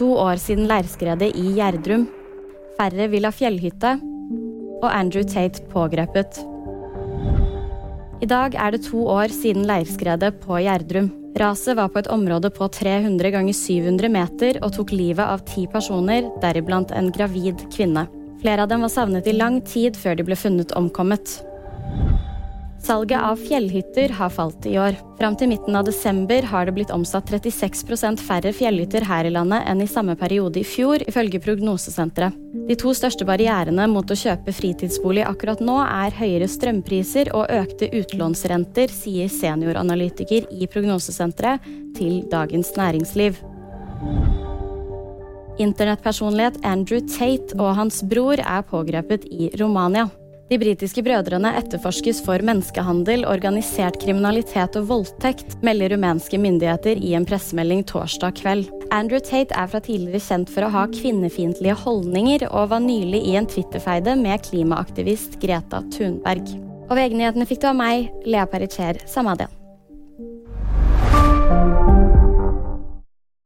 To år siden leirskredet i Gjerdrum. Færre vil ha fjellhytte. Og Andrew Tate pågrepet. I dag er det to år siden leirskredet på Gjerdrum. Raset var på et område på 300 ganger 700 meter og tok livet av ti personer, deriblant en gravid kvinne. Flere av dem var savnet i lang tid før de ble funnet omkommet. Salget av fjellhytter har falt i år. Fram til midten av desember har det blitt omsatt 36% færre fjellhytter her i landet enn i samme periode i fjor, ifølge Prognosesenteret. De to største barrierene mot å kjøpe fritidsbolig akkurat nå er høyere strømpriser og økte utlånsrenter, sier senioranalytiker i Prognosesenteret til Dagens Næringsliv. Internettpersonlighet Andrew Tate og hans bror er pågrepet i Romania. De britiske brødrene etterforskes for menneskehandel, organisert kriminalitet og voldtekt, melder rumenske myndigheter i en pressemelding torsdag kveld. Andrew Tate er fra tidligere kjent for å ha kvinnefiendtlige holdninger, og var nylig i en Twitter-feide med klimaaktivist Greta Thunberg. Og VG-nyhetene fikk du av meg, Lea Pericher Samadian.